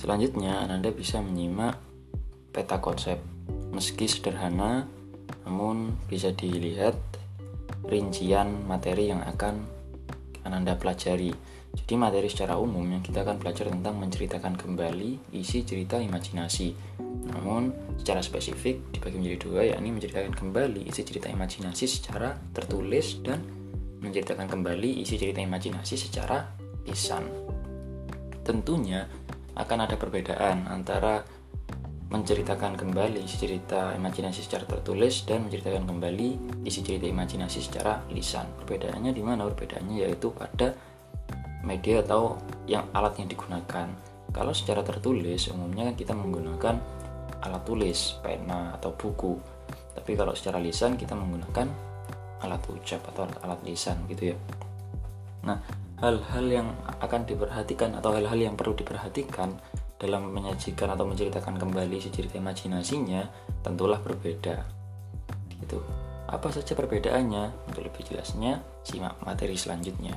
Selanjutnya, Anda bisa menyimak peta konsep. Meski sederhana, namun bisa dilihat rincian materi yang akan Anda pelajari. Jadi materi secara umum yang kita akan belajar tentang menceritakan kembali isi cerita imajinasi. Namun secara spesifik dibagi menjadi dua yakni menceritakan kembali isi cerita imajinasi secara tertulis dan menceritakan kembali isi cerita imajinasi secara lisan. Tentunya akan ada perbedaan antara menceritakan kembali isi cerita imajinasi secara tertulis dan menceritakan kembali isi cerita imajinasi secara lisan. Perbedaannya di mana? Perbedaannya yaitu pada media atau yang alat yang digunakan. Kalau secara tertulis umumnya kan kita menggunakan alat tulis, pena atau buku. Tapi kalau secara lisan kita menggunakan alat ucap atau alat, lisan gitu ya. Nah, hal-hal yang akan diperhatikan atau hal-hal yang perlu diperhatikan dalam menyajikan atau menceritakan kembali si cerita imajinasinya tentulah berbeda. Gitu. Apa saja perbedaannya? Untuk lebih jelasnya, simak materi selanjutnya.